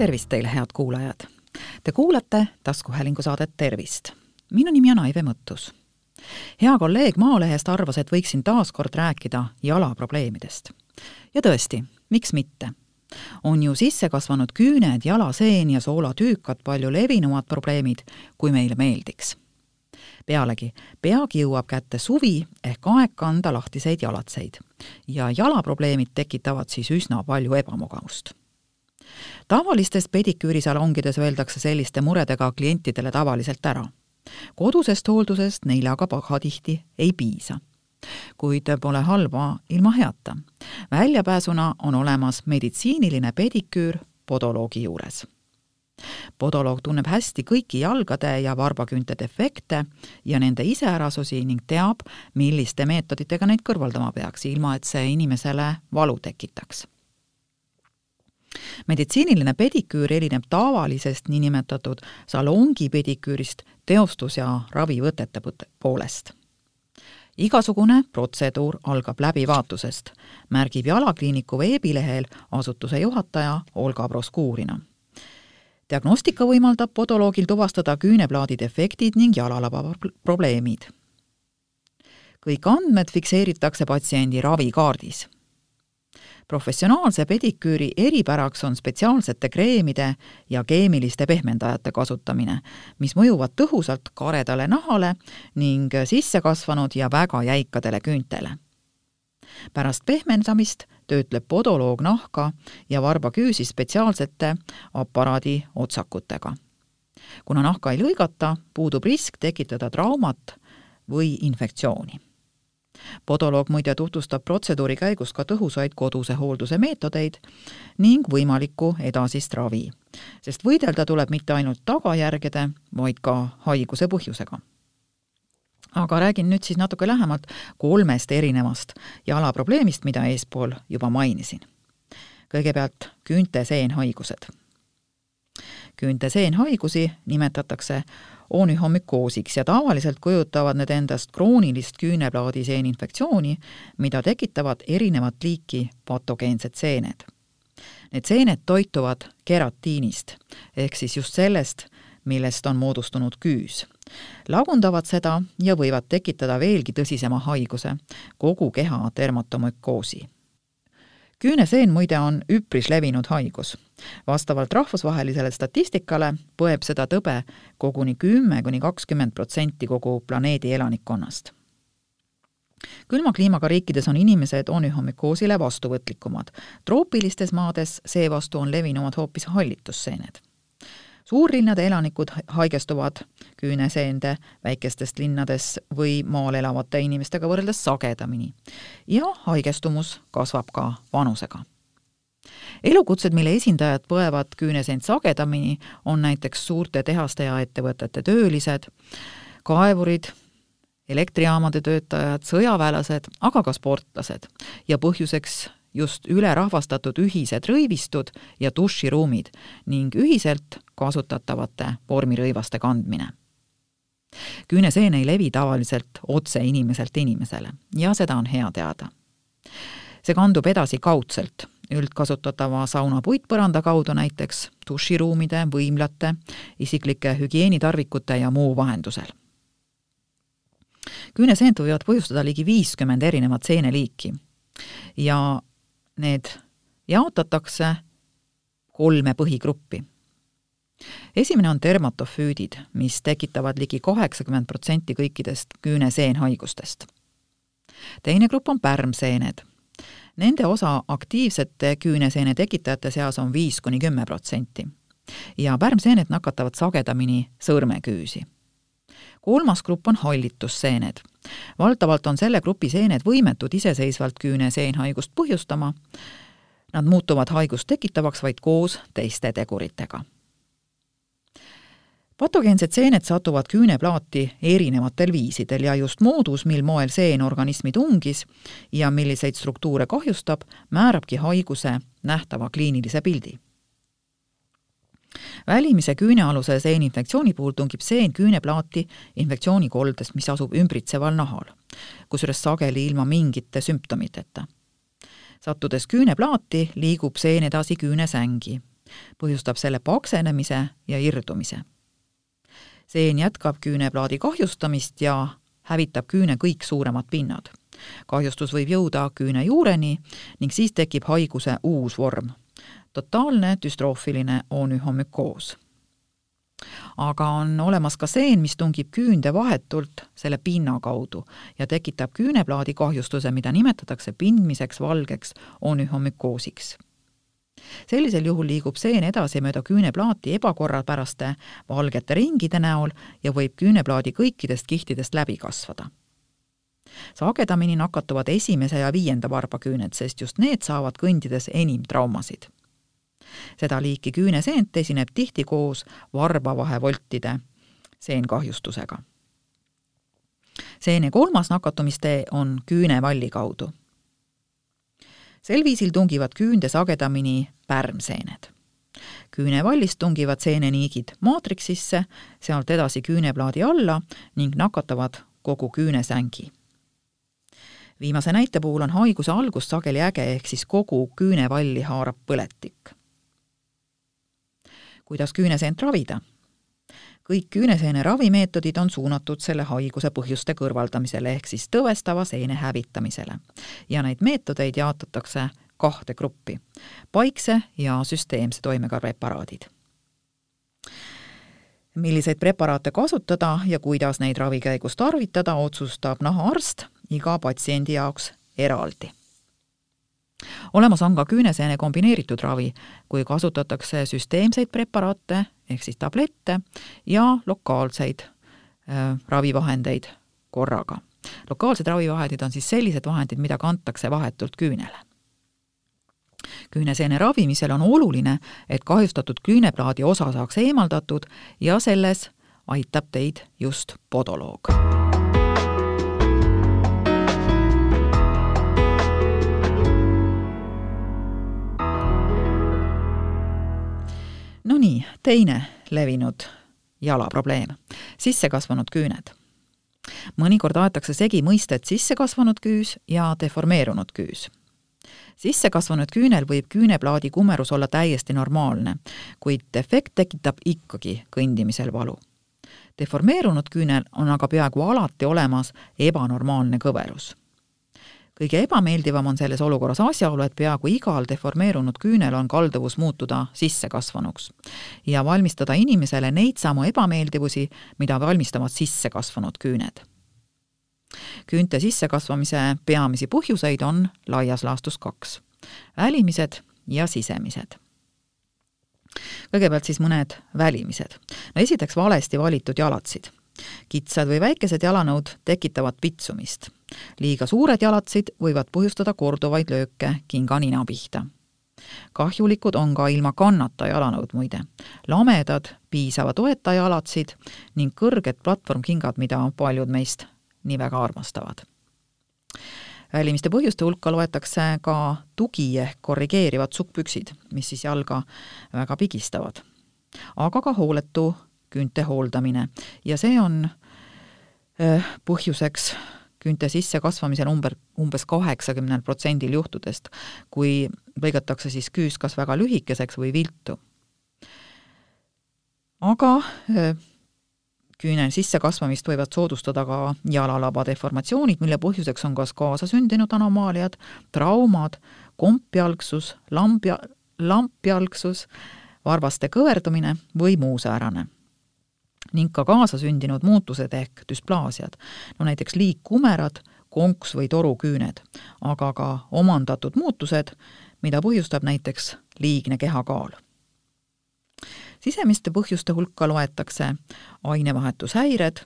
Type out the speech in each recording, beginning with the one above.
tervist teile, head kuulajad! Te kuulate taskuhäälingu saadet Tervist. minu nimi on Aive Mõttus. hea kolleeg Maalehest arvas, et võiksin taas kord rääkida jalaprobleemidest. ja tõesti, miks mitte? on ju sisse kasvanud küüned, jalaseen ja soolatüükad palju levinumad probleemid, kui meile meeldiks. pealegi, peagi jõuab kätte suvi ehk aeg kanda lahtiseid jalatseid ja jalaprobleemid tekitavad siis üsna palju ebamugavust tavalistes pediküürisalongides öeldakse selliste muredega klientidele tavaliselt ära. kodusest hooldusest neile aga pahatihti ei piisa. kuid pole halba ilma heata. väljapääsuna on olemas meditsiiniline pediküür podoloogi juures podoloog tunneb hästi kõiki jalgade ja varbaküünte defekte ja nende iseärasusi ning teab, milliste meetoditega neid kõrvaldama peaks, ilma et see inimesele valu tekitaks meditsiiniline pediküür erineb tavalisest niinimetatud salongi pediküürist teostus- ja ravivõtete poolest. igasugune protseduur algab läbivaatusest, märgib Jalakliiniku veebilehel asutuse juhataja Olga Proskuurina. diagnostika võimaldab podoloogil tuvastada küüneplaadi defektid ning jalalaba probleemid. kõik andmed fikseeritakse patsiendi ravikaardis professionaalse pediküüri eripäraks on spetsiaalsete kreemide ja keemiliste pehmendajate kasutamine, mis mõjuvad tõhusalt karedale nahale ning sissekasvanud ja väga jäikadele küüntele. pärast pehmendamist töötleb podoloog nahka ja varbaküüsi spetsiaalsete aparaadi otsakutega. kuna nahka ei lõigata, puudub risk tekitada traumat või infektsiooni podoloog muide tutvustab protseduuri käigus ka tõhusaid koduse hoolduse meetodeid ning võimalikku edasist ravi, sest võidelda tuleb mitte ainult tagajärgede, vaid ka haiguse põhjusega aga räägin nüüd siis natuke lähemalt kolmest erinevast jalaprobleemist, mida eespool juba mainisin. kõigepealt küünteseenhaigused. Küünteseenhaigusi nimetatakse oonühomükoosiks ja tavaliselt kujutavad need endast kroonilist küüneplaadi seeninfektsiooni, mida tekitavad erinevat liiki patogeensed seened. Need seened toituvad keratiinist ehk siis just sellest, millest on moodustunud küüs. lagundavad seda ja võivad tekitada veelgi tõsisema haiguse, kogu keha dermatomükoosi küüneseen muide on üpris levinud haigus. vastavalt rahvusvahelisele statistikale põeb seda tõbe koguni kümme kuni kakskümmend protsenti kogu planeedi elanikkonnast. külma kliimaga riikides on inimesed onühomükoosile vastuvõtlikumad, troopilistes maades seevastu on levinumad hoopis hallitusseened suurlinnade elanikud haigestuvad küüneseende väikestes linnades või maal elavate inimestega võrreldes sagedamini ja haigestumus kasvab ka vanusega. elukutsed, mille esindajad põevad küüneseent sagedamini, on näiteks suurte tehaste ja ettevõtete töölised, kaevurid, elektrijaamade töötajad, sõjaväelased, aga ka sportlased ja põhjuseks just ülerahvastatud ühised rõivistud ja duširuumid ning ühiselt kasutatavate vormirõivaste kandmine. küüneseen ei levi tavaliselt otse inimeselt inimesele ja seda on hea teada. see kandub edasi kaudselt, üldkasutatava sauna puitpõranda kaudu näiteks, duširuumide, võimlate, isiklike hügieenitarvikute ja muu vahendusel küüneseent võivad põhjustada ligi viiskümmend erinevat seeneliiki ja need jaotatakse kolme põhigruppi. esimene on dermatofüüdid, mis tekitavad ligi kaheksakümmend protsenti kõikidest küüneseenhaigustest. teine grupp on pärmseened. Nende osa aktiivsete küüneseene tekitajate seas on viis kuni kümme protsenti ja pärmseened nakatavad sagedamini sõrmeküüsi kolmas grupp on hallitusseened. valdavalt on selle grupi seened võimetud iseseisvalt küüneseenhaigust põhjustama, nad muutuvad haigust tekitavaks vaid koos teiste teguritega. patogeensed seened satuvad küüneplaati erinevatel viisidel ja just moodus, mil moel seen organismi tungis ja milliseid struktuure kahjustab, määrabki haiguse nähtava kliinilise pildi välimise küünealuse seeninfektsiooni puhul tungib seen küüneplaati infektsioonikoldest, mis asub ümbritseval nahal, kusjuures sageli ilma mingite sümptomiteta. sattudes küüneplaati, liigub seen edasi küünesängi põhjustab selle paksenemise ja irdumise. seen jätkab küüneplaadi kahjustamist ja hävitab küüne kõik suuremad pinnad. kahjustus võib jõuda küüne juureni ning siis tekib haiguse uus vorm, totaalne düstroofiline onühomükoos aga on olemas ka seen, mis tungib küünde vahetult selle pinna kaudu ja tekitab küüneplaadi kahjustuse, mida nimetatakse pindmiseks valgeks onühomükoosiks. sellisel juhul liigub seen edasi mööda küüneplaati ebakorrapäraste valgete ringide näol ja võib küüneplaadi kõikidest kihtidest läbi kasvada. Sagedamini nakatuvad esimese ja viienda varbaküüned, sest just need saavad kõndides enim traumasid seda liiki küüneseent esineb tihti koos varbavahevoltide seenkahjustusega. seene kolmas nakatumistee on küünevalli kaudu. sel viisil tungivad küünde sagedamini pärmseened. küünevallist tungivad seeneniigid maatriksisse, sealt edasi küüneplaadi alla ning nakatavad kogu küünesängi viimase näite puhul on haiguse algus sageli äge, ehk siis kogu küünevalli haarab põletik kuidas küüneseent ravida. kõik küüneseene ravimeetodid on suunatud selle haiguse põhjuste kõrvaldamisele ehk siis tõvestava seene hävitamisele. ja neid meetodeid jaotatakse kahte gruppi, paikse ja süsteemse toimega preparaadid. milliseid preparaate kasutada ja kuidas neid ravi käigus tarvitada, otsustab nahaarst iga patsiendi jaoks eraldi olemas on ka küüneseene kombineeritud ravi, kui kasutatakse süsteemseid preparaate ehk siis tablette ja lokaalseid äh, ravivahendeid korraga. lokaalsed ravivahendid on siis sellised vahendid, mida kantakse vahetult küünele. küüneseene ravimisel on oluline, et kahjustatud küüneplaadi osa saaks eemaldatud ja selles aitab teid just podoloog teine levinud jalaprobleem, sissekasvanud küüned. mõnikord aetakse segi mõisted sissekasvanud küüs ja deformeerunud küüs. sissekasvanud küünel võib küüneplaadi kumerus olla täiesti normaalne, kuid defekt tekitab ikkagi kõndimisel valu. deformeerunud küünel on aga peaaegu alati olemas ebanormaalne kõverus kõige ebameeldivam on selles olukorras asjaolu, et peaaegu igal deformeerunud küünel on kalduvus muutuda sissekasvanuks ja valmistada inimesele neid samu ebameeldivusi, mida valmistavad sissekasvanud küüned. küünte sissekasvamise peamisi põhjuseid on laias laastus kaks, välimised ja sisemised kõigepealt siis mõned välimised. no esiteks valesti valitud jalatsid kitsad või väikesed jalanõud tekitavad pitsumist. liiga suured jalatsid võivad põhjustada korduvaid lööke kinga nina pihta. kahjulikud on ka ilma kannata jalanõud muide. lamedad, piisava toeta jalatsid ning kõrged platvormkingad, mida paljud meist nii väga armastavad välimiste põhjuste hulka loetakse ka tugi ehk korrigeerivad sukkpüksid, mis siis jalga väga pigistavad. aga ka hooletu küünte hooldamine ja see on äh, põhjuseks küünte sissekasvamisel umber, umbes kaheksakümnel protsendil juhtudest, kui lõigatakse siis küüs kas väga lühikeseks või viltu. aga äh, küüne sissekasvamist võivad soodustada ka jalalaba deformatsioonid, mille põhjuseks on kas kaasasündinud anomaaliad, traumad, kompjalgsus, lambja, lampjalgsus, varvaste kõverdumine või muu säärane ning ka kaasasündinud muutused ehk düsplaasiad, no näiteks liikkumerad, konks või toruküüned, aga ka omandatud muutused, mida põhjustab näiteks liigne kehakaal. sisemiste põhjuste hulka loetakse ainevahetushäired,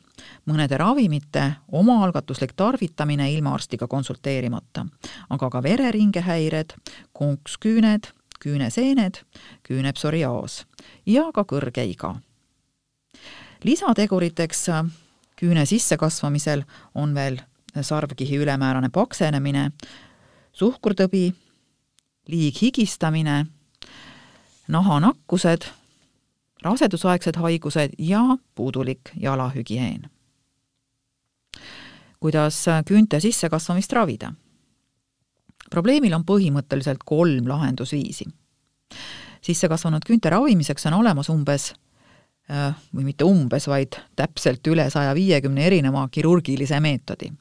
mõnede ravimite omaalgatuslik tarvitamine ilma arstiga konsulteerimata, aga ka vereringehäired, konksküüned, küüneseened, küünepsoriaas ja ka kõrge iga lisateguriteks äh, küüne sissekasvamisel on veel sarvkihi ülemäärane paksenemine, suhkurtõbi, liighigistamine, nahanakkused, rasedusaegsed haigused ja puudulik jalahügieen. kuidas äh, küünte sissekasvamist ravida? probleemil on põhimõtteliselt kolm lahendusviisi sissekasvanud küünte ravimiseks on olemas umbes äh, või mitte umbes, vaid täpselt üle saja viiekümne erineva kirurgilise meetodi.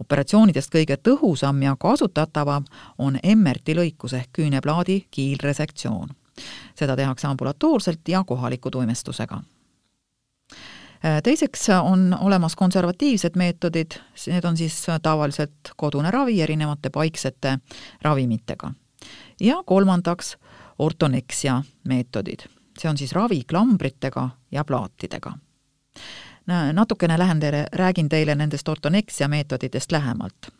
operatsioonidest kõige tõhusam ja kasutatavam on Emmerti lõikus ehk küüneplaadi kiilresektsioon. seda tehakse ambulatoorselt ja kohaliku tuimestusega Äh, teiseks on olemas konservatiivsed meetodid, need on siis tavaliselt kodune ravi erinevate paiksete ravimitega. ja kolmandaks ortoneksia meetodid, see on siis ravi klambritega ja plaatidega. natukene lähen teile, räägin teile nendest ortoneksia meetoditest lähemalt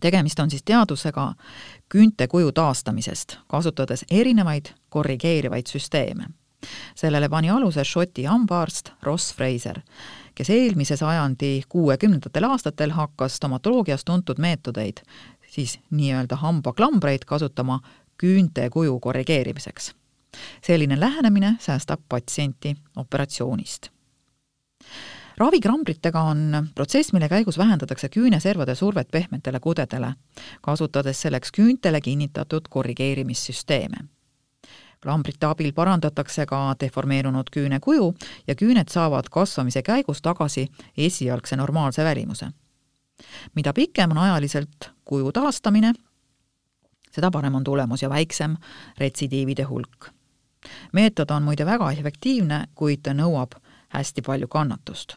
tegemist on siis teadusega küünte kuju taastamisest, kasutades erinevaid korrigeerivaid süsteeme sellele pani aluse Šoti hambaarst Ross Fraser, kes eelmise sajandi kuuekümnendatel aastatel hakkas stomatoloogias tuntud meetodeid, siis nii-öelda hambaklambreid kasutama küünte kuju korrigeerimiseks. Selline lähenemine säästab patsienti operatsioonist ravikrambritega on protsess, mille käigus vähendatakse küüneservade survet pehmetele kudedele, kasutades selleks küüntele kinnitatud korrigeerimissüsteeme lambrite abil parandatakse ka deformeerunud küüne kuju ja küüned saavad kasvamise käigus tagasi esialgse normaalse välimuse. mida pikem on ajaliselt kuju taastamine, seda parem on tulemus ja väiksem retsidiivide hulk. Meetod on muide väga efektiivne, kuid nõuab hästi palju kannatust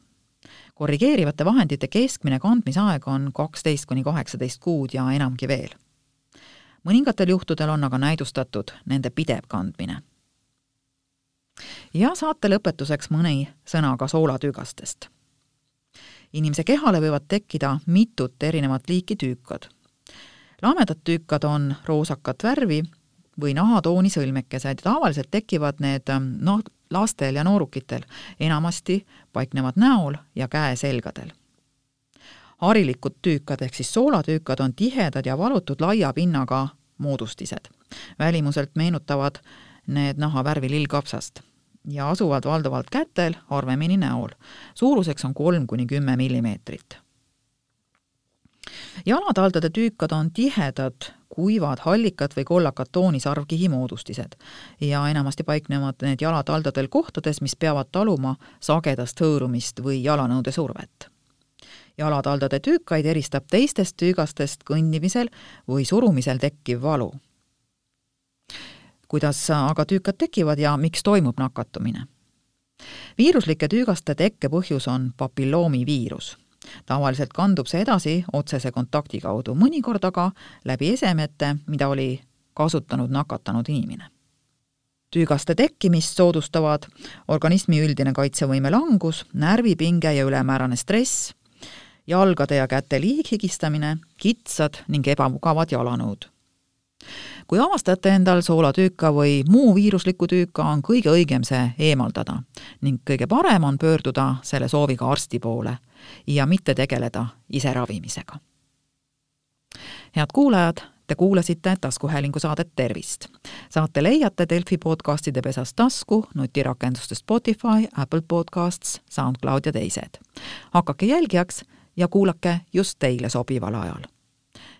korrigeerivate vahendite keskmine kandmisaeg on kaksteist kuni kaheksateist kuud ja enamgi veel mõningatel juhtudel on aga näidustatud nende pidev kandmine. ja saate lõpetuseks mõni sõna ka soolatüügastest. inimese kehale võivad tekkida mitut erinevat liiki tüükad. lamedad tüükad on roosakat värvi või nahatooni sõlmekesed tavaliselt tekivad need noh, lastel ja noorukitel enamasti paiknevad näol ja käeselgadel harilikud tüükad ehk siis soolatüükad on tihedad ja valutud laia pinnaga moodustised. välimuselt meenutavad need nahavärvi lillkapsast ja asuvad valdavalt kätel, harvemini näol. suuruseks on kolm kuni kümme millimeetrit. Jalataldade tüükad on tihedad, kuivad, hallikad või kollakad tooni sarvkihi moodustised ja enamasti paiknevad need jalataldadel kohtades, mis peavad taluma sagedast hõõrumist või jalanõude survet jalataldade tüükaid eristab teistest tüükastest kõndimisel või surumisel tekkiv valu. kuidas aga tüükad tekivad ja miks toimub nakatumine? viiruslike tüügaste tekke põhjus on papilloomiviirus. Tavaliselt kandub see edasi otsese kontakti kaudu, mõnikord aga läbi esemete, mida oli kasutanud nakatanud inimene tüügaste tekkimist soodustavad organismi üldine kaitsevõime langus, närvipinge ja ülemäärane stress, jalgade ja käte liighigistamine, kitsad ning ebamugavad jalanõud. Kui avastate endal soolatüüka või muu viiruslikku tüüka, on kõige õigem see eemaldada ning kõige parem on pöörduda selle sooviga arsti poole ja mitte tegeleda ise ravimisega. head kuulajad, Te kuulasite taskuhäälingu saadet Tervist. saate leiate Delfi podcastide pesast tasku, nutirakenduste Spotify, Apple Podcasts, SoundCloud ja teised. hakake jälgijaks ja kuulake just teile sobival ajal.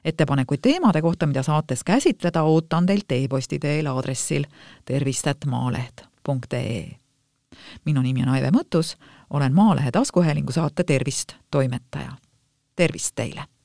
Ettepanekuid teemade kohta, mida saates käsitleda, ootan teilt e-posti teel aadressil tervist.maaleht.ee. minu nimi on Aive Mõttus, olen Maalehe taskuhäälingu saate Tervist toimetaja. tervist teile!